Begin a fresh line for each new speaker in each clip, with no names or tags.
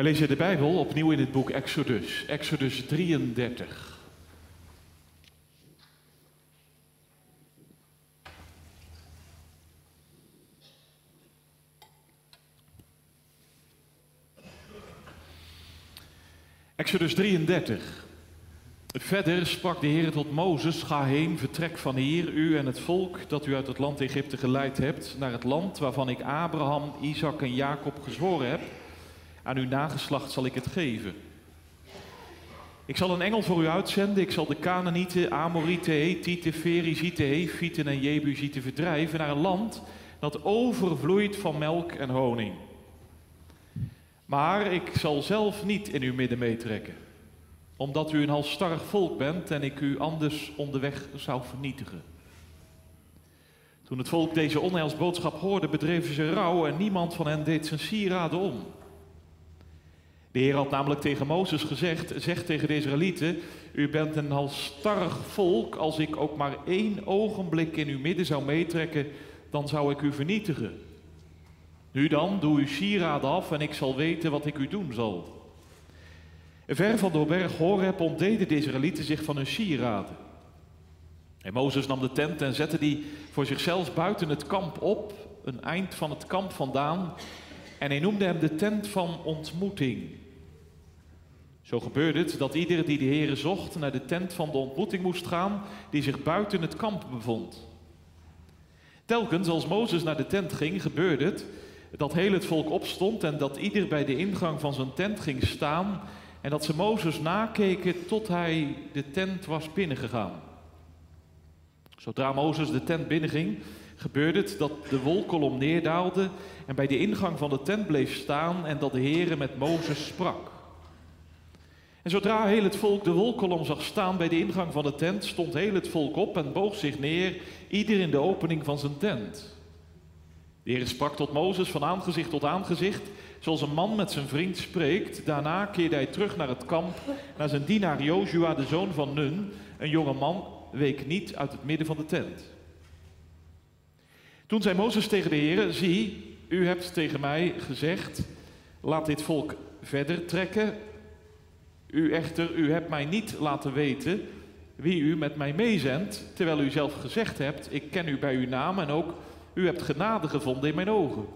We lezen de Bijbel opnieuw in het boek Exodus, Exodus 33. Exodus 33. Verder sprak de Heer tot Mozes: Ga heen, vertrek van hier, u en het volk dat u uit het land Egypte geleid hebt, naar het land waarvan ik Abraham, Isaac en Jacob gezworen heb. Aan uw nageslacht zal ik het geven. Ik zal een engel voor u uitzenden. Ik zal de Canaanieten, Amorieten, Hethieten, Ferizieten, Hefieten en Jebusieten verdrijven naar een land dat overvloeit van melk en honing. Maar ik zal zelf niet in uw midden meetrekken, omdat u een halstarrig volk bent en ik u anders onderweg zou vernietigen. Toen het volk deze onheilsboodschap hoorde, bedreven ze rouw en niemand van hen deed zijn sieraden om. De Heer had namelijk tegen Mozes gezegd: Zeg tegen de Israëlieten: U bent een halstarrig volk. Als ik ook maar één ogenblik in uw midden zou meetrekken, dan zou ik u vernietigen. Nu dan, doe uw sieraden af en ik zal weten wat ik u doen zal. Ver van de berg Horeb ontdeden de Israëlieten zich van hun sieraden. En Mozes nam de tent en zette die voor zichzelf buiten het kamp op, een eind van het kamp vandaan. En hij noemde hem de tent van ontmoeting. Zo gebeurde het dat ieder die de Heere zocht naar de tent van de ontmoeting moest gaan, die zich buiten het kamp bevond. Telkens als Mozes naar de tent ging, gebeurde het dat heel het volk opstond en dat ieder bij de ingang van zijn tent ging staan en dat ze Mozes nakeken tot hij de tent was binnengegaan. Zodra Mozes de tent binnenging, gebeurde het dat de wolkolom neerdaalde en bij de ingang van de tent bleef staan en dat de Heere met Mozes sprak. En zodra heel het volk de wolkolom zag staan bij de ingang van de tent, stond heel het volk op en boog zich neer, ieder in de opening van zijn tent. De Heer sprak tot Mozes van aangezicht tot aangezicht, zoals een man met zijn vriend spreekt. Daarna keerde hij terug naar het kamp, naar zijn dienaar Jozua, de zoon van Nun. Een jonge man week niet uit het midden van de tent. Toen zei Mozes tegen de Heer, zie, u hebt tegen mij gezegd, laat dit volk verder trekken. U echter, u hebt mij niet laten weten wie u met mij meezendt, terwijl u zelf gezegd hebt, ik ken u bij uw naam en ook u hebt genade gevonden in mijn ogen.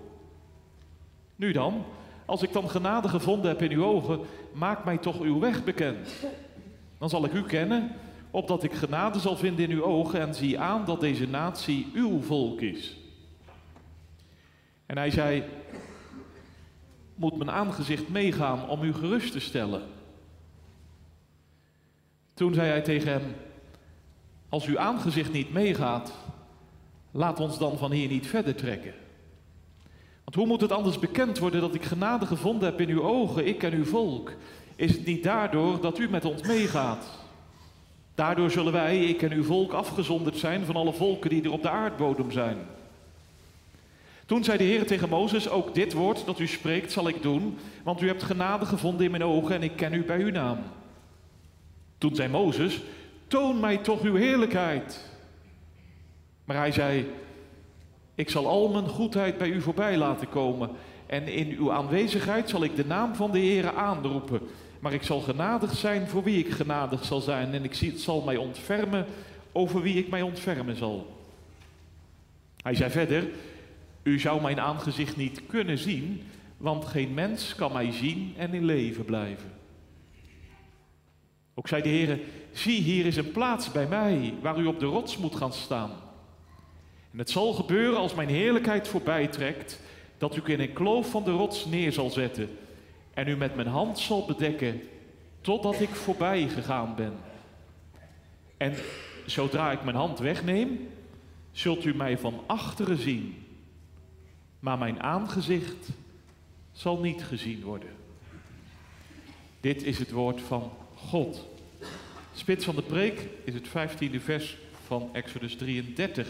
Nu dan, als ik dan genade gevonden heb in uw ogen, maak mij toch uw weg bekend. Dan zal ik u kennen, opdat ik genade zal vinden in uw ogen en zie aan dat deze natie uw volk is. En hij zei, moet mijn aangezicht meegaan om u gerust te stellen? Toen zei hij tegen hem, als uw aangezicht niet meegaat, laat ons dan van hier niet verder trekken. Want hoe moet het anders bekend worden dat ik genade gevonden heb in uw ogen, ik en uw volk? Is het niet daardoor dat u met ons meegaat? Daardoor zullen wij, ik en uw volk, afgezonderd zijn van alle volken die er op de aardbodem zijn. Toen zei de Heer tegen Mozes, ook dit woord dat u spreekt zal ik doen, want u hebt genade gevonden in mijn ogen en ik ken u bij uw naam. Toen zei Mozes, toon mij toch uw heerlijkheid. Maar hij zei, ik zal al mijn goedheid bij u voorbij laten komen en in uw aanwezigheid zal ik de naam van de Heer aanroepen. Maar ik zal genadig zijn voor wie ik genadig zal zijn en ik zal mij ontfermen over wie ik mij ontfermen zal. Hij zei verder, u zou mijn aangezicht niet kunnen zien, want geen mens kan mij zien en in leven blijven. Ook zei de Heer, zie hier is een plaats bij mij waar u op de rots moet gaan staan. En het zal gebeuren als mijn heerlijkheid voorbij trekt, dat u in een kloof van de rots neer zal zetten en u met mijn hand zal bedekken totdat ik voorbij gegaan ben. En zodra ik mijn hand wegneem, zult u mij van achteren zien, maar mijn aangezicht zal niet gezien worden. Dit is het woord van God. Spits van de preek is het vijftiende vers van Exodus 33.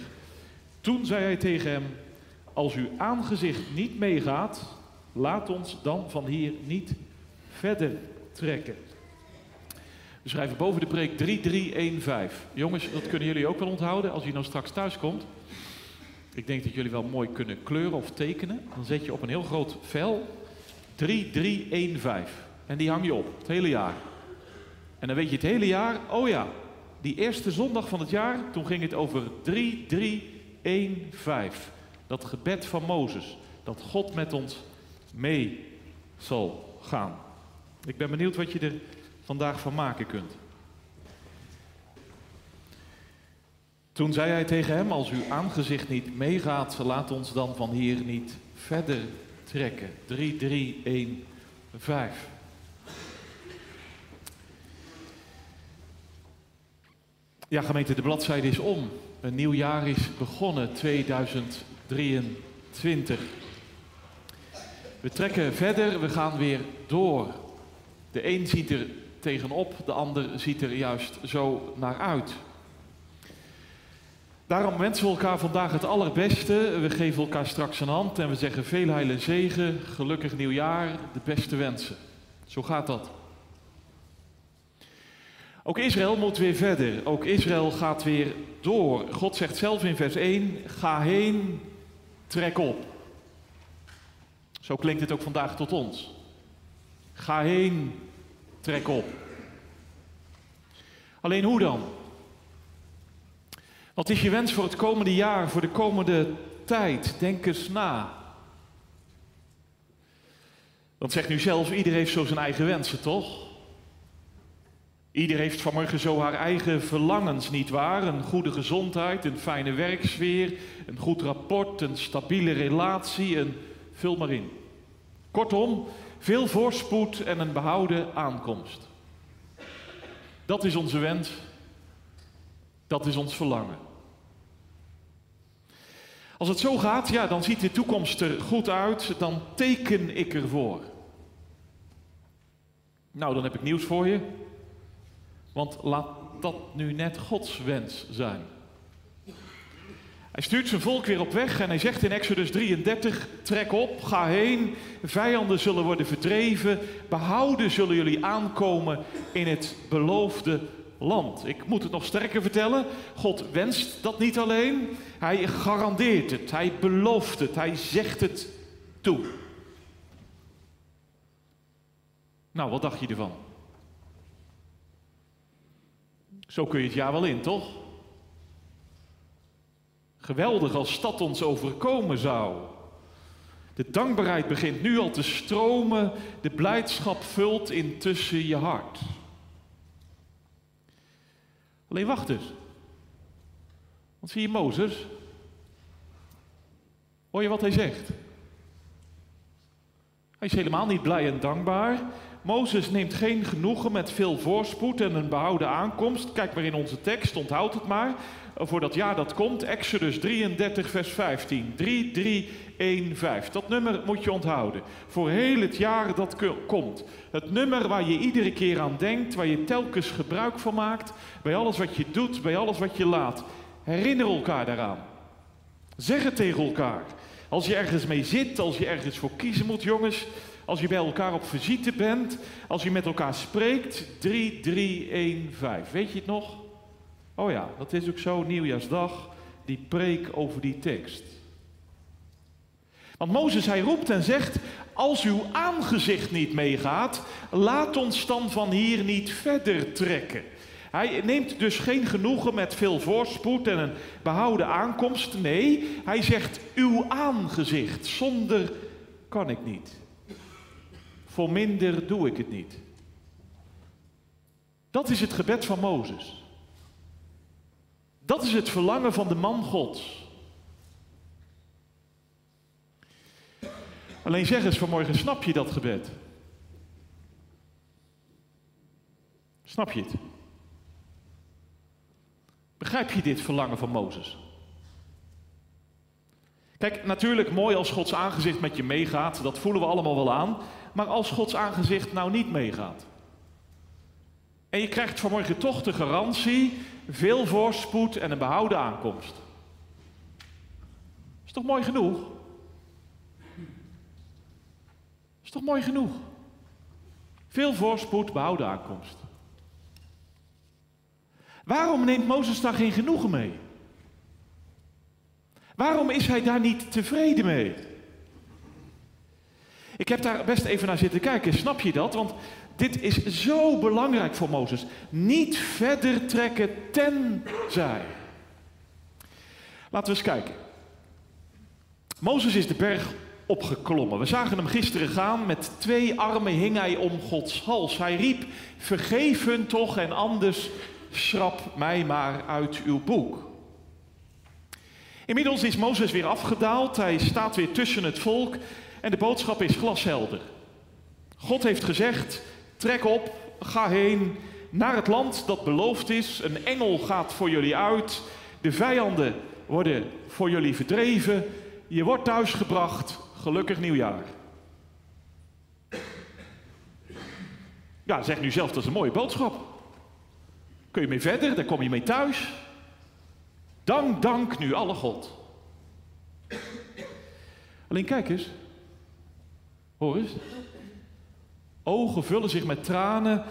Toen zei hij tegen hem: Als uw aangezicht niet meegaat, laat ons dan van hier niet verder trekken. We schrijven boven de preek 3315. Jongens, dat kunnen jullie ook wel onthouden als je nou straks thuis komt. Ik denk dat jullie wel mooi kunnen kleuren of tekenen. Dan zet je op een heel groot vel 3315. En die hang je op, het hele jaar. En dan weet je het hele jaar, oh ja, die eerste zondag van het jaar, toen ging het over 3315. Dat gebed van Mozes, dat God met ons mee zal gaan. Ik ben benieuwd wat je er vandaag van maken kunt. Toen zei hij tegen hem: Als uw aangezicht niet meegaat, laat ons dan van hier niet verder trekken. 3, 3, 1, 5. Ja, gemeente, de bladzijde is om. Een nieuw jaar is begonnen, 2023. We trekken verder, we gaan weer door. De een ziet er tegenop, de ander ziet er juist zo naar uit. Daarom wensen we elkaar vandaag het allerbeste. We geven elkaar straks een hand en we zeggen veel heil en zegen, gelukkig nieuwjaar, de beste wensen. Zo gaat dat. Ook Israël moet weer verder. Ook Israël gaat weer door. God zegt zelf in vers 1: Ga heen, trek op. Zo klinkt het ook vandaag tot ons. Ga heen, trek op. Alleen hoe dan? Wat is je wens voor het komende jaar, voor de komende tijd? Denk eens na. Want zeg nu zelf, iedereen heeft zo zijn eigen wensen, toch? Ieder heeft vanmorgen zo haar eigen verlangens, niet waar? Een goede gezondheid, een fijne werksfeer, een goed rapport, een stabiele relatie, en vul maar in. Kortom, veel voorspoed en een behouden aankomst. Dat is onze wens. Dat is ons verlangen. Als het zo gaat, ja, dan ziet de toekomst er goed uit. Dan teken ik ervoor. Nou, dan heb ik nieuws voor je. Want laat dat nu net Gods wens zijn. Hij stuurt zijn volk weer op weg en hij zegt in Exodus 33: Trek op, ga heen, vijanden zullen worden verdreven, behouden zullen jullie aankomen in het beloofde land. Ik moet het nog sterker vertellen: God wenst dat niet alleen, hij garandeert het, hij belooft het, hij zegt het toe. Nou, wat dacht je ervan? Zo kun je het jaar wel in, toch? Geweldig als stad ons overkomen zou. De dankbaarheid begint nu al te stromen, de blijdschap vult intussen je hart. Alleen wacht eens. Want zie je Mozes? Hoor je wat hij zegt? Hij is helemaal niet blij en dankbaar. Mozes neemt geen genoegen met veel voorspoed en een behouden aankomst. Kijk maar in onze tekst, onthoud het maar. Voor dat jaar dat komt, Exodus 33, vers 15. 3, 3, 1, 5. Dat nummer moet je onthouden. Voor heel het jaar dat komt. Het nummer waar je iedere keer aan denkt, waar je telkens gebruik van maakt. Bij alles wat je doet, bij alles wat je laat. Herinner elkaar daaraan. Zeg het tegen elkaar. Als je ergens mee zit, als je ergens voor kiezen moet, jongens. Als je bij elkaar op visite bent, als je met elkaar spreekt, 3, 3, 1, 5. Weet je het nog? Oh ja, dat is ook zo, nieuwjaarsdag, die preek over die tekst. Want Mozes, hij roept en zegt, als uw aangezicht niet meegaat, laat ons dan van hier niet verder trekken. Hij neemt dus geen genoegen met veel voorspoed en een behouden aankomst. Nee, hij zegt uw aangezicht. Zonder kan ik niet. Voor minder doe ik het niet. Dat is het gebed van Mozes. Dat is het verlangen van de man Gods. Alleen zeg eens vanmorgen, snap je dat gebed? Snap je het? Begrijp je dit verlangen van Mozes? Kijk, natuurlijk mooi als Gods aangezicht met je meegaat, dat voelen we allemaal wel aan. Maar als Gods aangezicht nou niet meegaat. En je krijgt vanmorgen toch de garantie, veel voorspoed en een behouden aankomst. Is toch mooi genoeg? Is toch mooi genoeg? Veel voorspoed, behouden aankomst. Waarom neemt Mozes daar geen genoegen mee? Waarom is hij daar niet tevreden mee? Ik heb daar best even naar zitten kijken, snap je dat? Want dit is zo belangrijk voor Mozes. Niet verder trekken tenzij. Laten we eens kijken. Mozes is de berg opgeklommen. We zagen hem gisteren gaan. Met twee armen hing hij om Gods hals. Hij riep: Vergeef hun toch en anders schrap mij maar uit uw boek. Inmiddels is Mozes weer afgedaald. Hij staat weer tussen het volk. En de boodschap is glashelder. God heeft gezegd: Trek op, ga heen naar het land dat beloofd is. Een engel gaat voor jullie uit. De vijanden worden voor jullie verdreven. Je wordt thuisgebracht. Gelukkig nieuwjaar. Ja, zeg nu zelf, dat is een mooie boodschap. Kun je mee verder, daar kom je mee thuis. Dank, dank nu alle God. Alleen kijk eens. Hoor eens. Ogen vullen zich met tranen,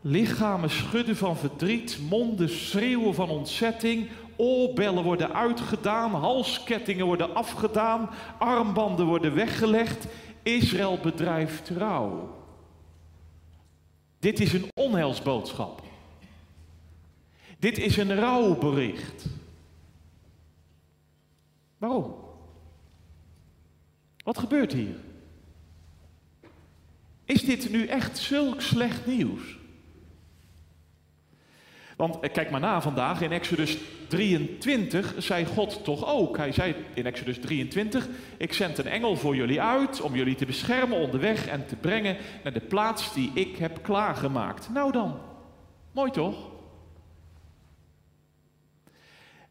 lichamen schudden van verdriet, monden schreeuwen van ontzetting, oorbellen worden uitgedaan, halskettingen worden afgedaan, armbanden worden weggelegd. Israël bedrijft trouw. Dit is een onheilsboodschap. Dit is een rouwbericht. Waarom? Wat gebeurt hier? Is dit nu echt zulk slecht nieuws? Want eh, kijk maar na vandaag, in Exodus 23 zei God toch ook. Hij zei in Exodus 23, ik zend een engel voor jullie uit om jullie te beschermen onderweg en te brengen naar de plaats die ik heb klaargemaakt. Nou dan, mooi toch?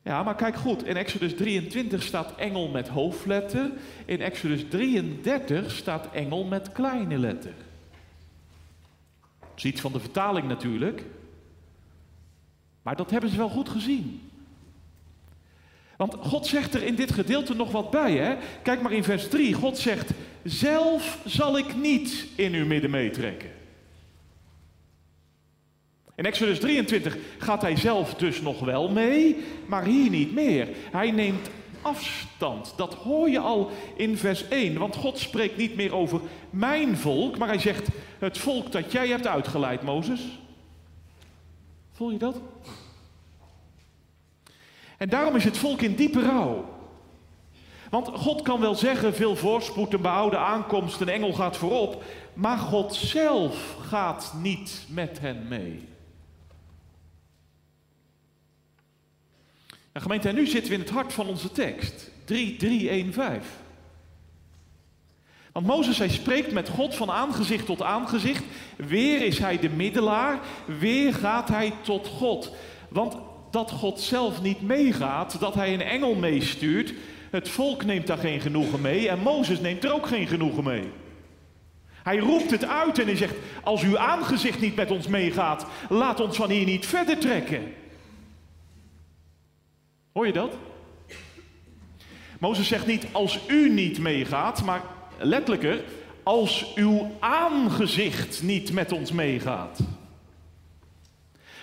Ja, maar kijk goed, in Exodus 23 staat engel met hoofdletter, in Exodus 33 staat engel met kleine letter. Dat van de vertaling natuurlijk. Maar dat hebben ze wel goed gezien. Want God zegt er in dit gedeelte nog wat bij. Hè? Kijk maar in vers 3. God zegt, zelf zal ik niet in uw midden meetrekken. In Exodus 23 gaat hij zelf dus nog wel mee, maar hier niet meer. Hij neemt afstand. Dat hoor je al in vers 1. Want God spreekt niet meer over mijn volk, maar hij zegt het volk dat jij hebt uitgeleid, Mozes. Voel je dat? En daarom is het volk in diepe rouw. Want God kan wel zeggen, veel voorspoed, een behouden aankomst, een engel gaat voorop. Maar God zelf gaat niet met hen mee. Nou, gemeente, en nu zitten we in het hart van onze tekst. 3315. Want Mozes, hij spreekt met God van aangezicht tot aangezicht. Weer is hij de middelaar, weer gaat hij tot God. Want dat God zelf niet meegaat, dat hij een engel meestuurt, het volk neemt daar geen genoegen mee en Mozes neemt er ook geen genoegen mee. Hij roept het uit en hij zegt: Als uw aangezicht niet met ons meegaat, laat ons van hier niet verder trekken. Hoor je dat? Mozes zegt niet: Als u niet meegaat, maar letterlijker: Als uw aangezicht niet met ons meegaat.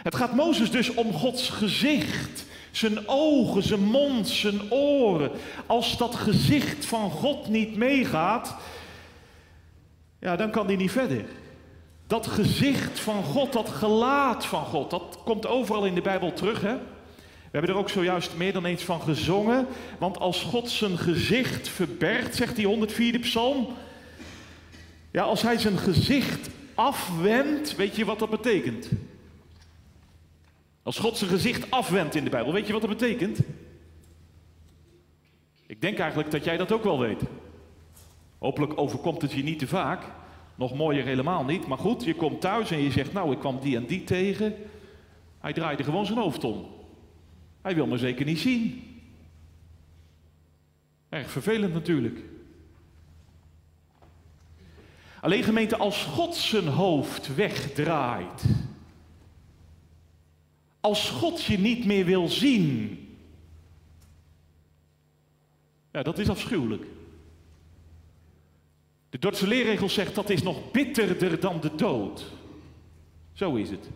Het gaat Mozes dus om Gods gezicht. Zijn ogen, zijn mond, zijn oren. Als dat gezicht van God niet meegaat, ja, dan kan hij niet verder. Dat gezicht van God, dat gelaat van God, dat komt overal in de Bijbel terug. Hè? We hebben er ook zojuist meer dan eens van gezongen. Want als God zijn gezicht verbergt, zegt die 104e psalm. Ja, als hij zijn gezicht afwendt, weet je wat dat betekent? Als God zijn gezicht afwendt in de Bijbel, weet je wat dat betekent? Ik denk eigenlijk dat jij dat ook wel weet. Hopelijk overkomt het je niet te vaak. Nog mooier helemaal niet. Maar goed, je komt thuis en je zegt, nou, ik kwam die en die tegen. Hij draaide gewoon zijn hoofd om. Hij wil me zeker niet zien. Erg vervelend natuurlijk. Alleen gemeente, als God zijn hoofd wegdraait, als God je niet meer wil zien. Ja, dat is afschuwelijk. De Dordtse leerregel zegt dat is nog bitterder dan de dood. Zo is het.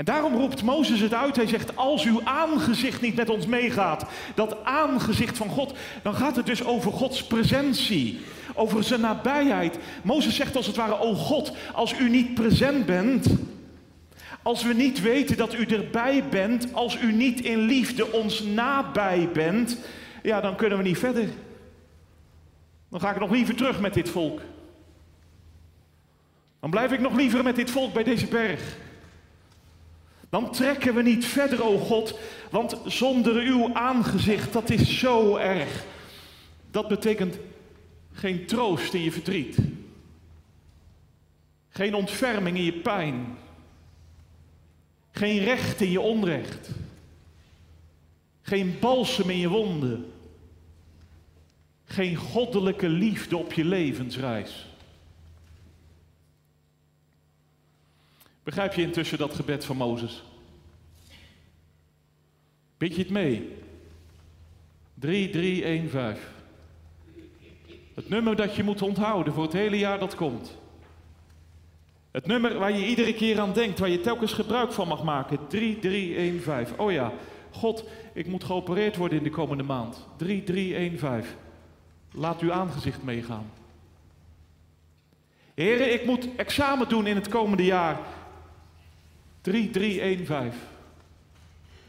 En daarom roept Mozes het uit. Hij zegt, als uw aangezicht niet met ons meegaat, dat aangezicht van God, dan gaat het dus over Gods presentie, over zijn nabijheid. Mozes zegt als het ware, o God, als u niet present bent, als we niet weten dat u erbij bent, als u niet in liefde ons nabij bent, ja, dan kunnen we niet verder. Dan ga ik nog liever terug met dit volk. Dan blijf ik nog liever met dit volk bij deze berg. Dan trekken we niet verder, o God, want zonder uw aangezicht, dat is zo erg. Dat betekent geen troost in je verdriet. Geen ontferming in je pijn. Geen recht in je onrecht. Geen balsem in je wonden. Geen goddelijke liefde op je levensreis. Begrijp je intussen dat gebed van Mozes? Bid je het mee? 3, 3, 1, 5. Het nummer dat je moet onthouden voor het hele jaar dat komt. Het nummer waar je iedere keer aan denkt, waar je telkens gebruik van mag maken. 3, 3, 1, 5. Oh ja, God, ik moet geopereerd worden in de komende maand. 3, 3, 1, 5. Laat uw aangezicht meegaan. Heren, ik moet examen doen in het komende jaar. 3, 3, 1, 5.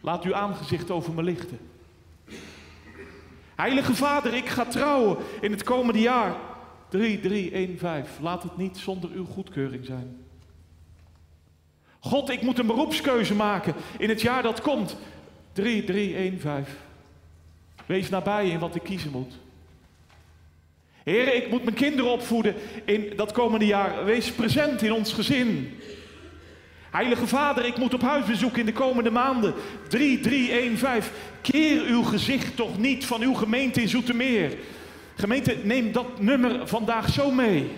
Laat uw aangezicht over me lichten. Heilige Vader, ik ga trouwen in het komende jaar. 3, 3, 1, 5. Laat het niet zonder uw goedkeuring zijn. God, ik moet een beroepskeuze maken in het jaar dat komt. 3, 3, 1, 5. Wees nabij in wat ik kiezen moet. Heren, ik moet mijn kinderen opvoeden in dat komende jaar. Wees present in ons gezin. Heilige Vader, ik moet op huisbezoek in de komende maanden. 3, 3, 1, 5. Keer uw gezicht toch niet van uw gemeente in Zoetermeer. Gemeente, neem dat nummer vandaag zo mee.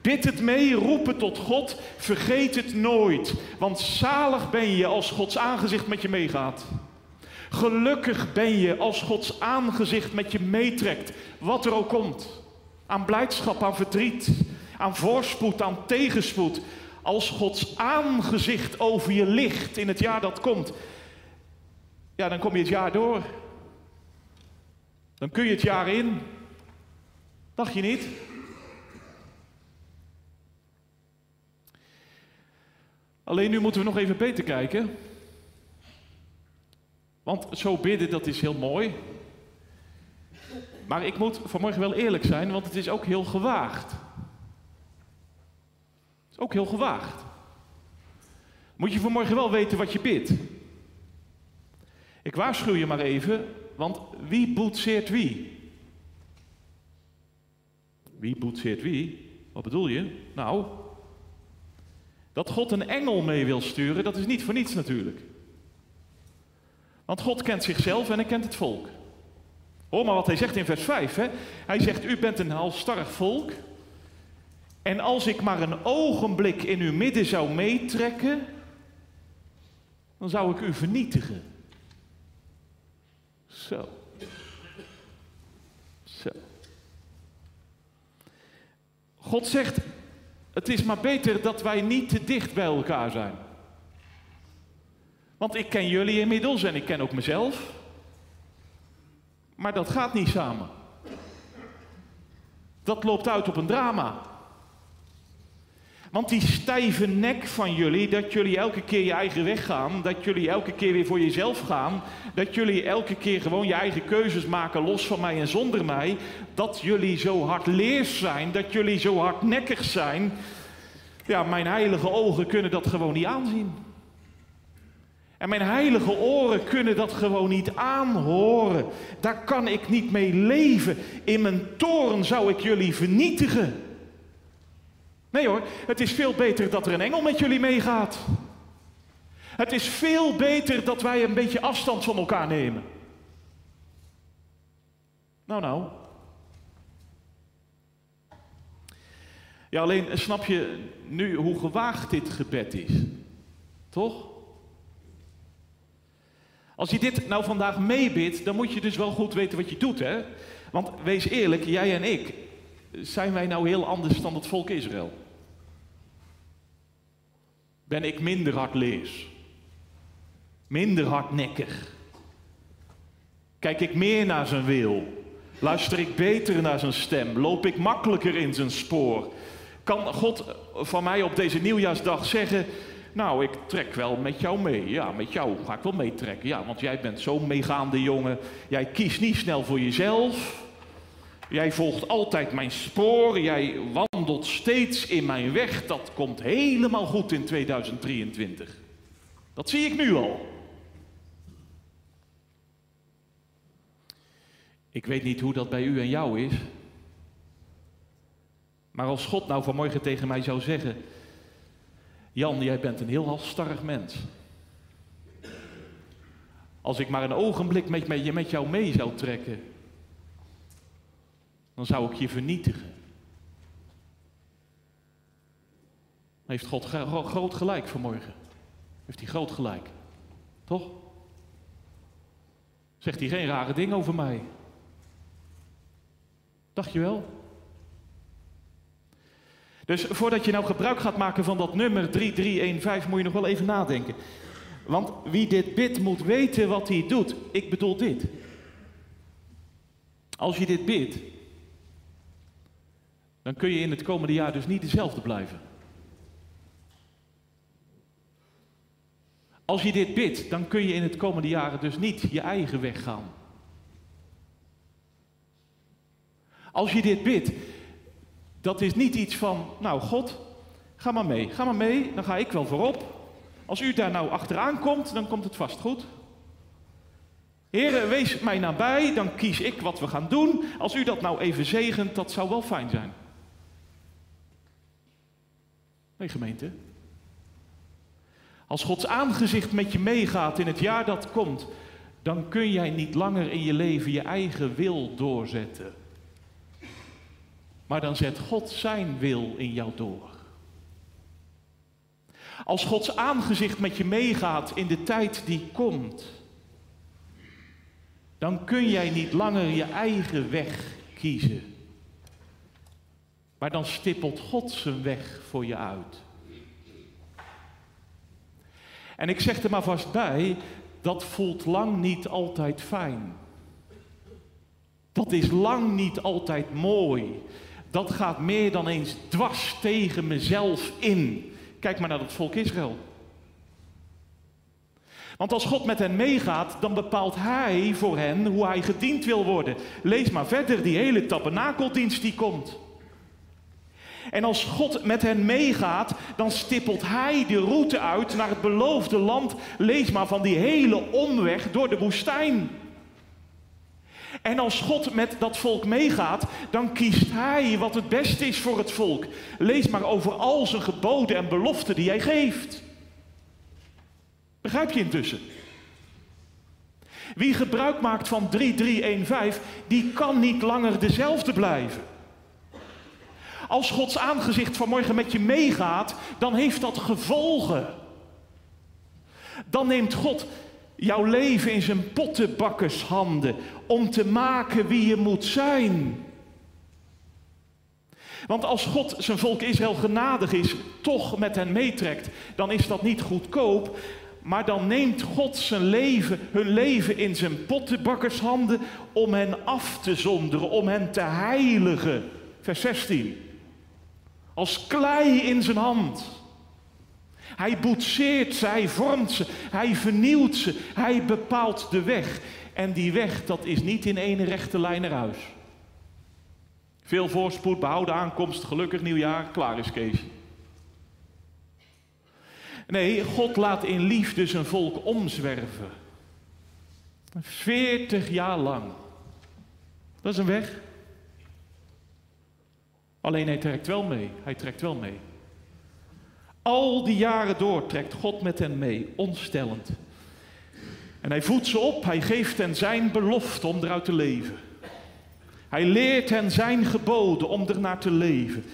Bid het mee, roep het tot God, vergeet het nooit. Want zalig ben je als Gods aangezicht met je meegaat. Gelukkig ben je als Gods aangezicht met je meetrekt, wat er ook komt. Aan blijdschap, aan verdriet, aan voorspoed, aan tegenspoed. Als Gods aangezicht over je ligt in het jaar dat komt, ja, dan kom je het jaar door. Dan kun je het jaar in. Dacht je niet? Alleen nu moeten we nog even beter kijken. Want zo bidden, dat is heel mooi. Maar ik moet vanmorgen wel eerlijk zijn, want het is ook heel gewaagd. Ook heel gewaagd. Moet je vanmorgen wel weten wat je bidt. Ik waarschuw je maar even, want wie boetseert wie? Wie boetseert wie? Wat bedoel je? Nou, dat God een engel mee wil sturen, dat is niet voor niets natuurlijk. Want God kent zichzelf en hij kent het volk. Hoor maar wat hij zegt in vers 5. Hè? Hij zegt, u bent een halstarrig volk. En als ik maar een ogenblik in uw midden zou meetrekken, dan zou ik u vernietigen. Zo. Zo. God zegt, het is maar beter dat wij niet te dicht bij elkaar zijn. Want ik ken jullie inmiddels en ik ken ook mezelf. Maar dat gaat niet samen. Dat loopt uit op een drama. Want die stijve nek van jullie, dat jullie elke keer je eigen weg gaan, dat jullie elke keer weer voor jezelf gaan, dat jullie elke keer gewoon je eigen keuzes maken los van mij en zonder mij, dat jullie zo hardleers zijn, dat jullie zo hardnekkig zijn, ja, mijn heilige ogen kunnen dat gewoon niet aanzien. En mijn heilige oren kunnen dat gewoon niet aanhoren. Daar kan ik niet mee leven. In mijn toren zou ik jullie vernietigen. Nee hoor, het is veel beter dat er een engel met jullie meegaat. Het is veel beter dat wij een beetje afstand van elkaar nemen. Nou, nou. Ja, alleen snap je nu hoe gewaagd dit gebed is? Toch? Als je dit nou vandaag meebidt, dan moet je dus wel goed weten wat je doet, hè? Want wees eerlijk, jij en ik, zijn wij nou heel anders dan het volk Israël? Ben ik minder hard lees? Minder hardnekkig? Kijk ik meer naar zijn wil? Luister ik beter naar zijn stem? Loop ik makkelijker in zijn spoor? Kan God van mij op deze nieuwjaarsdag zeggen: Nou, ik trek wel met jou mee. Ja, met jou ga ik wel meetrekken. Ja, want jij bent zo'n meegaande jongen. Jij kiest niet snel voor jezelf. Jij volgt altijd mijn spoor. Jij wandelt steeds in mijn weg. Dat komt helemaal goed in 2023. Dat zie ik nu al. Ik weet niet hoe dat bij u en jou is. Maar als God nou vanmorgen tegen mij zou zeggen: Jan, jij bent een heel halstarrig mens. Als ik maar een ogenblik met, met, met jou mee zou trekken, dan zou ik je vernietigen. Heeft God groot gelijk vanmorgen? Heeft hij groot gelijk? Toch? Zegt hij geen rare dingen over mij? Dacht je wel? Dus voordat je nou gebruik gaat maken van dat nummer 3315, moet je nog wel even nadenken. Want wie dit bidt moet weten wat hij doet. Ik bedoel dit. Als je dit bidt, dan kun je in het komende jaar dus niet dezelfde blijven. Als je dit bidt, dan kun je in het komende jaren dus niet je eigen weg gaan. Als je dit bidt, dat is niet iets van, nou God, ga maar mee, ga maar mee, dan ga ik wel voorop. Als u daar nou achteraan komt, dan komt het vast goed. Heren, wees mij nabij, dan kies ik wat we gaan doen. Als u dat nou even zegent, dat zou wel fijn zijn. Nee, gemeente. Als Gods aangezicht met je meegaat in het jaar dat komt, dan kun jij niet langer in je leven je eigen wil doorzetten. Maar dan zet God zijn wil in jou door. Als Gods aangezicht met je meegaat in de tijd die komt, dan kun jij niet langer je eigen weg kiezen. Maar dan stippelt God zijn weg voor je uit. En ik zeg er maar vast bij, dat voelt lang niet altijd fijn. Dat is lang niet altijd mooi dat gaat meer dan eens dwars tegen mezelf in. Kijk maar naar het volk Israël. Want als God met hen meegaat, dan bepaalt Hij voor hen hoe Hij gediend wil worden. Lees maar verder die hele tabernakeldienst die komt. En als God met hen meegaat, dan stippelt Hij de route uit naar het beloofde land. Lees maar van die hele omweg door de woestijn. En als God met dat volk meegaat, dan kiest Hij wat het beste is voor het volk. Lees maar over al zijn geboden en beloften die Hij geeft. Begrijp je intussen? Wie gebruik maakt van 3315, die kan niet langer dezelfde blijven. Als Gods aangezicht vanmorgen met je meegaat, dan heeft dat gevolgen. Dan neemt God jouw leven in zijn pottenbakkershanden om te maken wie je moet zijn. Want als God zijn volk Israël genadig is, toch met hen meetrekt, dan is dat niet goedkoop. Maar dan neemt God zijn leven, hun leven in zijn pottenbakkershanden om hen af te zonderen, om hen te heiligen. Vers 16. Als klei in zijn hand. Hij boetseert ze, hij vormt ze, hij vernieuwt ze, hij bepaalt de weg. En die weg, dat is niet in één rechte lijn naar huis. Veel voorspoed, behouden aankomst, gelukkig nieuwjaar, klaar is Kees. Nee, God laat in liefde zijn volk omzwerven. Veertig jaar lang. Dat is een weg. Alleen hij trekt wel mee. Hij trekt wel mee. Al die jaren door trekt God met hen mee, onstellend. En hij voedt ze op, hij geeft hen zijn belofte om eruit te leven. Hij leert hen zijn geboden om ernaar te leven.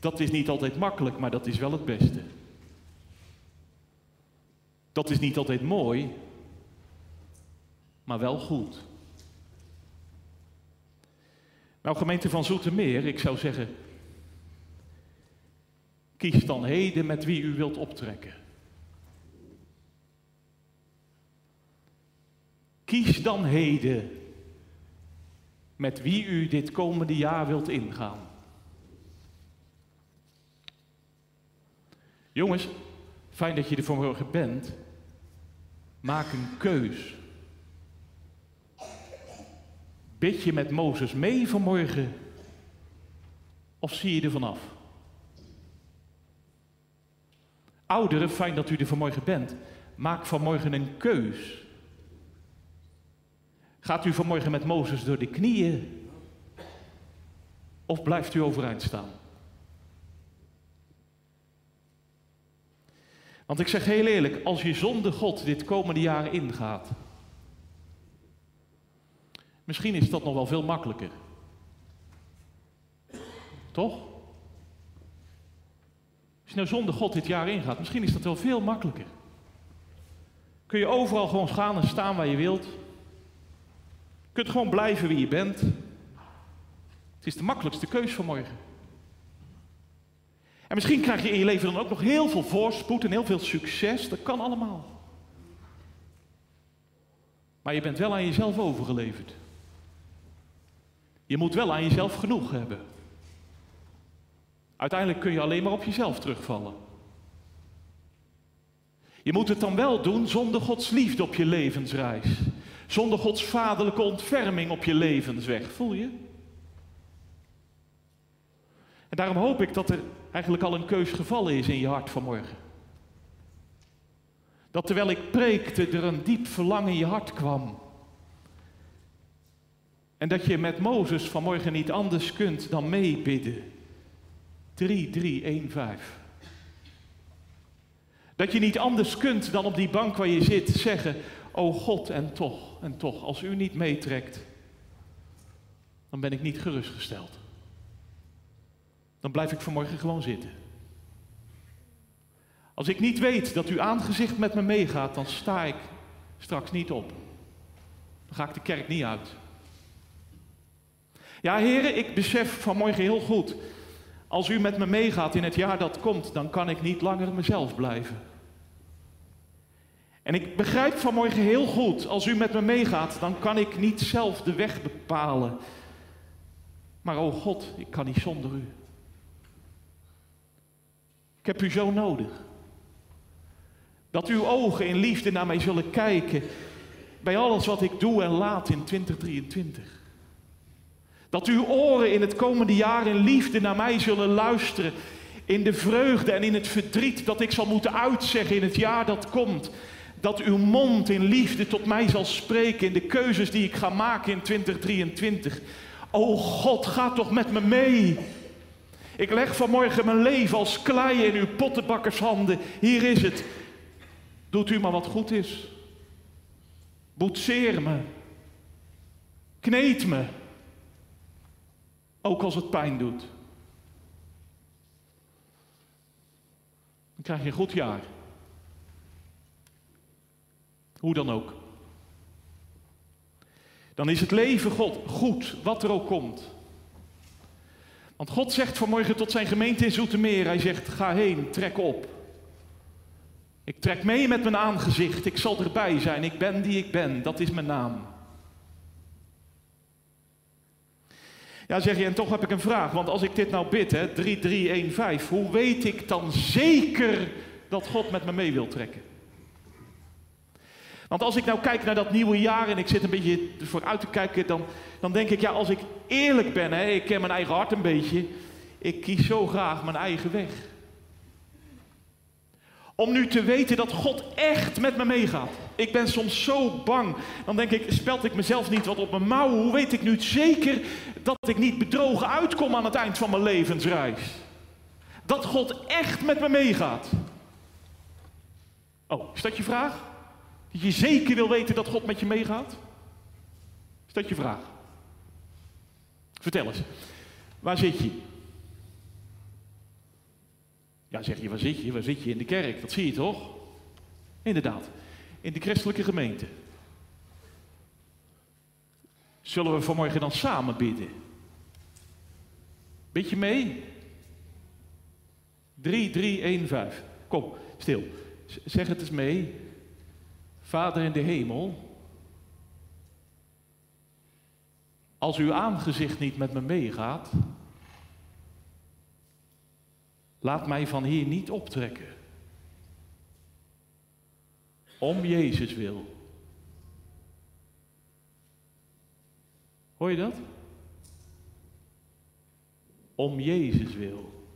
Dat is niet altijd makkelijk, maar dat is wel het beste. Dat is niet altijd mooi, maar wel goed. Nou, gemeente van Zoetermeer, ik zou zeggen, Kies dan heden met wie u wilt optrekken. Kies dan heden met wie u dit komende jaar wilt ingaan. Jongens, fijn dat je er vanmorgen bent. Maak een keus. Bid je met Mozes mee vanmorgen of zie je er vanaf? Ouderen, fijn dat u er vanmorgen bent. Maak vanmorgen een keus. Gaat u vanmorgen met Mozes door de knieën? Of blijft u overeind staan? Want ik zeg heel eerlijk, als je zonder God dit komende jaar ingaat, misschien is dat nog wel veel makkelijker. Toch? Als je nou zonder God dit jaar ingaat, misschien is dat wel veel makkelijker. Kun je overal gewoon gaan en staan waar je wilt. Je kunt gewoon blijven wie je bent. Het is de makkelijkste keus van morgen. En misschien krijg je in je leven dan ook nog heel veel voorspoed en heel veel succes. Dat kan allemaal. Maar je bent wel aan jezelf overgeleverd. Je moet wel aan jezelf genoeg hebben. Uiteindelijk kun je alleen maar op jezelf terugvallen. Je moet het dan wel doen zonder Gods liefde op je levensreis. Zonder Gods vaderlijke ontferming op je levensweg. Voel je? En daarom hoop ik dat er eigenlijk al een keus gevallen is in je hart vanmorgen. Dat terwijl ik preekte er een diep verlangen in je hart kwam. En dat je met Mozes vanmorgen niet anders kunt dan meebidden. 3, 3, 1, 5. Dat je niet anders kunt dan op die bank waar je zit zeggen: O God, en toch, en toch, als u niet meetrekt, dan ben ik niet gerustgesteld. Dan blijf ik vanmorgen gewoon zitten. Als ik niet weet dat uw aangezicht met me meegaat, dan sta ik straks niet op. Dan ga ik de kerk niet uit. Ja, heren, ik besef vanmorgen heel goed. Als u met me meegaat in het jaar dat komt, dan kan ik niet langer mezelf blijven. En ik begrijp vanmorgen heel goed, als u met me meegaat, dan kan ik niet zelf de weg bepalen. Maar oh God, ik kan niet zonder u. Ik heb u zo nodig. Dat uw ogen in liefde naar mij zullen kijken bij alles wat ik doe en laat in 2023. Dat uw oren in het komende jaar in liefde naar mij zullen luisteren. In de vreugde en in het verdriet dat ik zal moeten uitzeggen in het jaar dat komt. Dat uw mond in liefde tot mij zal spreken in de keuzes die ik ga maken in 2023. O God, ga toch met me mee. Ik leg vanmorgen mijn leven als klei in uw pottenbakkershanden. Hier is het. Doet u maar wat goed is. Boetseer me. Kneed me. Ook als het pijn doet. Dan krijg je een goed jaar. Hoe dan ook. Dan is het leven God goed, wat er ook komt. Want God zegt vanmorgen tot zijn gemeente in Zoetermeer, hij zegt, ga heen, trek op. Ik trek mee met mijn aangezicht, ik zal erbij zijn, ik ben die ik ben, dat is mijn naam. Ja, zeg je, en toch heb ik een vraag, want als ik dit nou bid, hè, 3315, hoe weet ik dan zeker dat God met me mee wil trekken? Want als ik nou kijk naar dat nieuwe jaar en ik zit een beetje vooruit te kijken, dan, dan denk ik, ja, als ik eerlijk ben, hè, ik ken mijn eigen hart een beetje, ik kies zo graag mijn eigen weg. Om nu te weten dat God echt met me meegaat. Ik ben soms zo bang. Dan denk ik, speld ik mezelf niet wat op mijn mouw? Hoe weet ik nu zeker dat ik niet bedrogen uitkom aan het eind van mijn levensreis? Dat God echt met me meegaat. Oh, is dat je vraag? Dat je zeker wil weten dat God met je meegaat? Is dat je vraag? Vertel eens, waar zit je? Ja, zeg je, waar zit je? Waar zit je? In de kerk, dat zie je toch? Inderdaad, in de christelijke gemeente. Zullen we vanmorgen dan samen bidden? Bid je mee? 3, 3, 1, 5. Kom, stil. Zeg het eens mee. Vader in de hemel, Als uw aangezicht niet met me meegaat, laat mij van hier niet optrekken. Om Jezus wil. Hoor je dat? Om Jezus wil.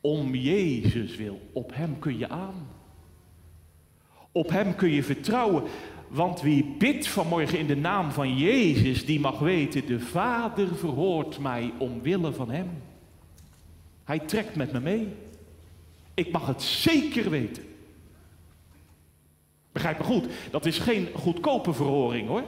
Om Jezus wil. Op Hem kun je aan. Op Hem kun je vertrouwen. Want wie bidt vanmorgen in de naam van Jezus, die mag weten, de Vader verhoort mij omwille van Hem. Hij trekt met me mee. Ik mag het zeker weten. Begrijp me goed, dat is geen goedkope verhoring hoor.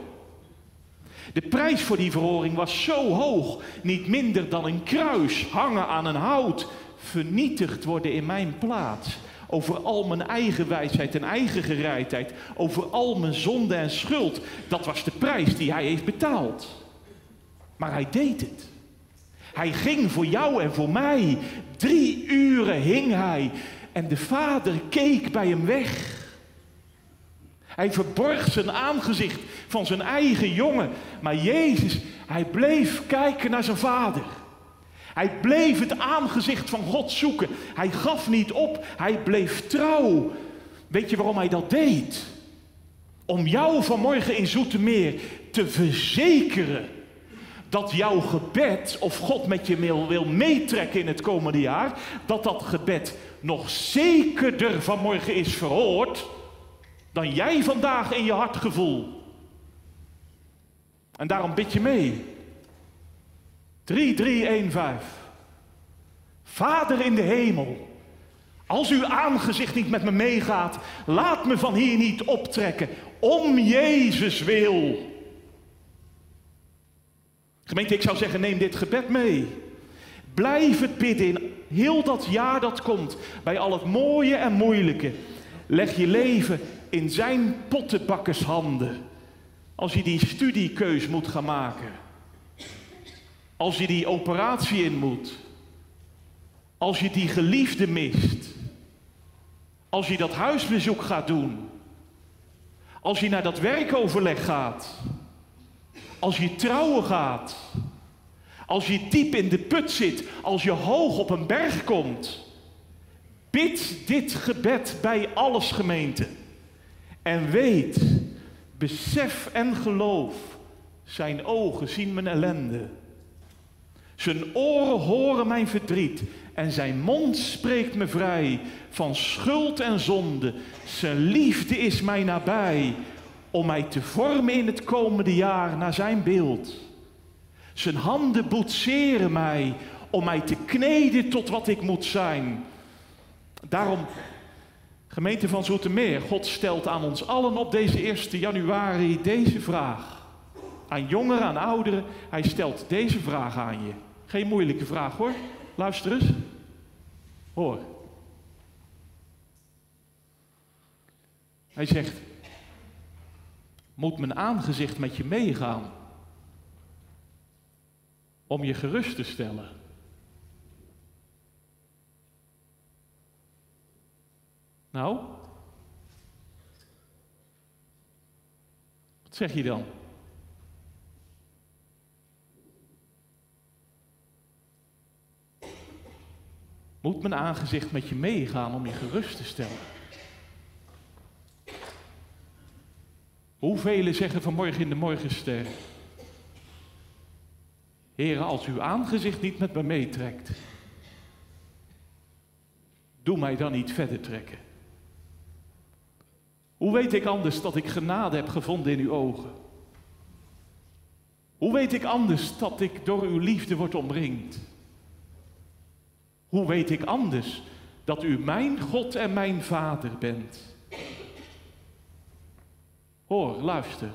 De prijs voor die verhoring was zo hoog, niet minder dan een kruis hangen aan een hout, vernietigd worden in mijn plaats. Over al mijn eigen wijsheid en eigen gereidheid, over al mijn zonde en schuld. Dat was de prijs die hij heeft betaald. Maar hij deed het. Hij ging voor jou en voor mij. Drie uren hing hij en de vader keek bij hem weg. Hij verborg zijn aangezicht van zijn eigen jongen. Maar Jezus, hij bleef kijken naar zijn vader. Hij bleef het aangezicht van God zoeken. Hij gaf niet op, hij bleef trouw. Weet je waarom hij dat deed? Om jou vanmorgen in Zoetermeer te verzekeren dat jouw gebed, of God met je wil, wil meetrekken in het komende jaar, dat dat gebed nog zekerder vanmorgen is verhoord dan jij vandaag in je hartgevoel. En daarom bid je mee. 3315. Vader in de hemel, als uw aangezicht niet met me meegaat, laat me van hier niet optrekken. Om Jezus wil. Gemeente, ik zou zeggen, neem dit gebed mee. Blijf het bidden in heel dat jaar dat komt, bij al het mooie en moeilijke. Leg je leven in zijn pottenbakkershanden. Als je die studiekeus moet gaan maken. Als je die operatie in moet. Als je die geliefde mist. Als je dat huisbezoek gaat doen. Als je naar dat werkoverleg gaat. Als je trouwen gaat. Als je diep in de put zit. Als je hoog op een berg komt. Bid dit gebed bij alles gemeente. En weet, besef en geloof, zijn ogen zien mijn ellende. Zijn oren horen mijn verdriet en zijn mond spreekt me vrij van schuld en zonde. Zijn liefde is mij nabij om mij te vormen in het komende jaar naar zijn beeld. Zijn handen boetseren mij om mij te kneden tot wat ik moet zijn. Daarom Gemeente van Zoetermeer, God stelt aan ons allen op deze 1 januari deze vraag. Aan jongeren, aan ouderen, hij stelt deze vraag aan je. Geen moeilijke vraag hoor. Luister eens. Hoor. Hij zegt, moet mijn aangezicht met je meegaan om je gerust te stellen? Nou? Wat zeg je dan? Moet mijn aangezicht met je meegaan om je gerust te stellen? Hoeveel zeggen vanmorgen in de morgenster? Heren, als uw aangezicht niet met me meetrekt, doe mij dan niet verder trekken. Hoe weet ik anders dat ik genade heb gevonden in uw ogen? Hoe weet ik anders dat ik door uw liefde word omringd? Hoe weet ik anders dat u mijn God en mijn Vader bent? Hoor, luister.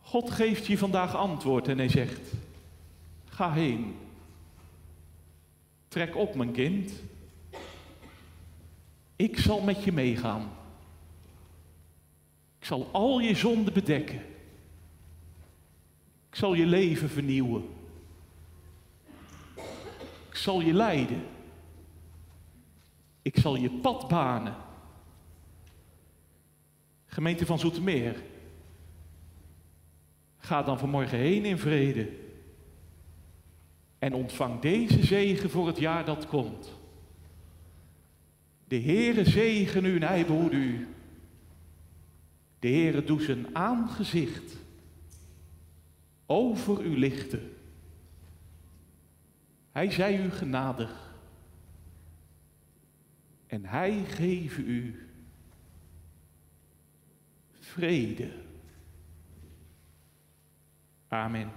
God geeft je vandaag antwoord en hij zegt: Ga heen. Trek op, mijn kind. Ik zal met je meegaan. Ik zal al je zonden bedekken. Ik zal je leven vernieuwen. Ik zal je leiden. Ik zal je pad banen. Gemeente van Zoetermeer. Ga dan vanmorgen heen in vrede. En ontvang deze zegen voor het jaar dat komt. De Heere zegen u en hij behoede u. De Heere doet zijn aangezicht over u lichten. Hij zij u genadig. En hij geeft u vrede. Amen.